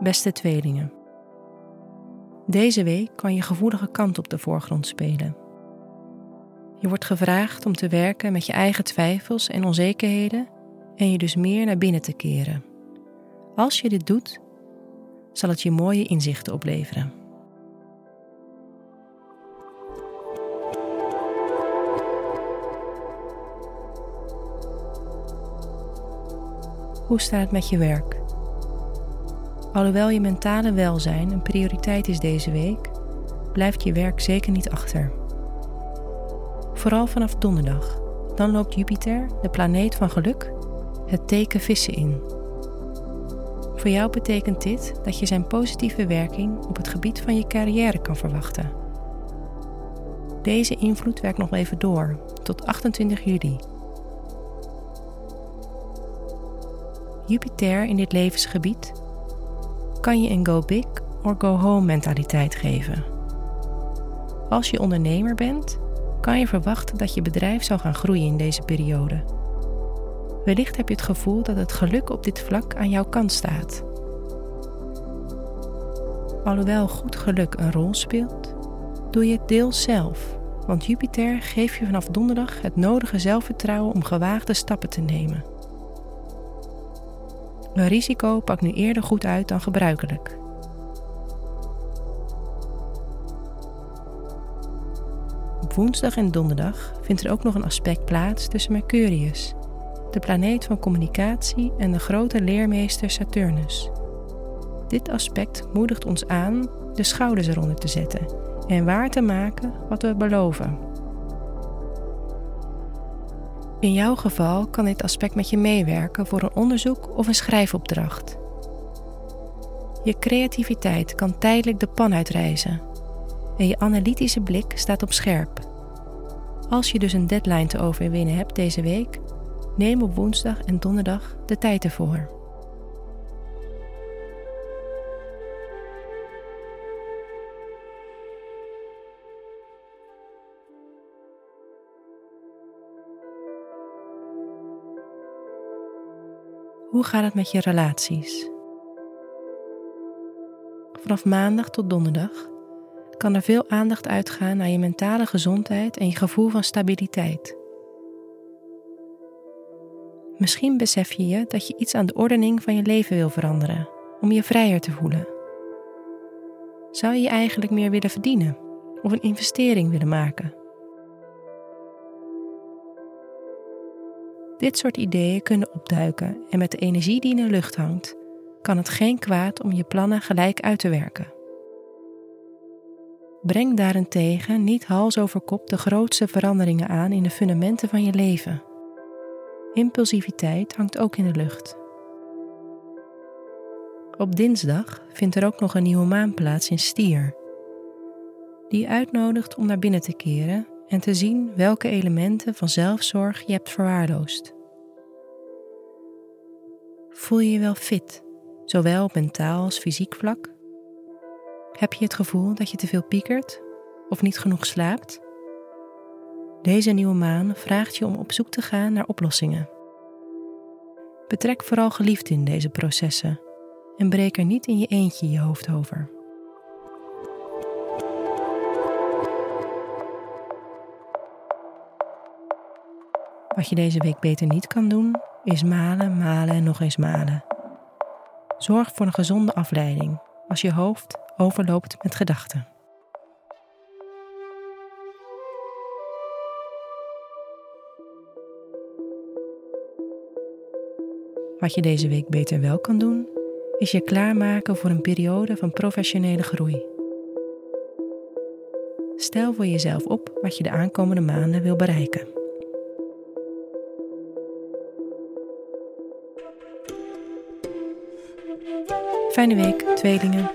Beste tweelingen. Deze week kan je gevoelige kant op de voorgrond spelen. Je wordt gevraagd om te werken met je eigen twijfels en onzekerheden en je dus meer naar binnen te keren. Als je dit doet, zal het je mooie inzichten opleveren. Hoe staat het met je werk? Alhoewel je mentale welzijn een prioriteit is deze week, blijft je werk zeker niet achter. Vooral vanaf donderdag. Dan loopt Jupiter, de planeet van geluk, het teken vissen in. Voor jou betekent dit dat je zijn positieve werking op het gebied van je carrière kan verwachten. Deze invloed werkt nog even door, tot 28 juli. Jupiter in dit levensgebied kan je een go big or go home mentaliteit geven. Als je ondernemer bent, kan je verwachten dat je bedrijf zal gaan groeien in deze periode. Wellicht heb je het gevoel dat het geluk op dit vlak aan jouw kant staat. Alhoewel goed geluk een rol speelt, doe je het deels zelf, want Jupiter geeft je vanaf donderdag het nodige zelfvertrouwen om gewaagde stappen te nemen. Een risico pakt nu eerder goed uit dan gebruikelijk. Op woensdag en donderdag vindt er ook nog een aspect plaats tussen Mercurius, de planeet van communicatie, en de grote leermeester Saturnus. Dit aspect moedigt ons aan de schouders eronder te zetten en waar te maken wat we beloven. In jouw geval kan dit aspect met je meewerken voor een onderzoek of een schrijfopdracht. Je creativiteit kan tijdelijk de pan uitreizen en je analytische blik staat op scherp. Als je dus een deadline te overwinnen hebt deze week, neem op woensdag en donderdag de tijd ervoor. Hoe gaat het met je relaties? Vanaf maandag tot donderdag kan er veel aandacht uitgaan naar je mentale gezondheid en je gevoel van stabiliteit. Misschien besef je je dat je iets aan de ordening van je leven wil veranderen om je vrijer te voelen. Zou je je eigenlijk meer willen verdienen of een investering willen maken? Dit soort ideeën kunnen opduiken en met de energie die in de lucht hangt, kan het geen kwaad om je plannen gelijk uit te werken. Breng daarentegen niet hals over kop de grootste veranderingen aan in de fundamenten van je leven. Impulsiviteit hangt ook in de lucht. Op dinsdag vindt er ook nog een nieuwe maan plaats in Stier, die uitnodigt om naar binnen te keren en te zien welke elementen van zelfzorg je hebt verwaarloosd. Voel je je wel fit, zowel op mentaal als fysiek vlak? Heb je het gevoel dat je te veel piekert of niet genoeg slaapt? Deze nieuwe maan vraagt je om op zoek te gaan naar oplossingen. Betrek vooral geliefden in deze processen en breek er niet in je eentje je hoofd over. Wat je deze week beter niet kan doen, is malen, malen en nog eens malen. Zorg voor een gezonde afleiding als je hoofd overloopt met gedachten. Wat je deze week beter wel kan doen, is je klaarmaken voor een periode van professionele groei. Stel voor jezelf op wat je de aankomende maanden wil bereiken. Fijne week, tweelingen.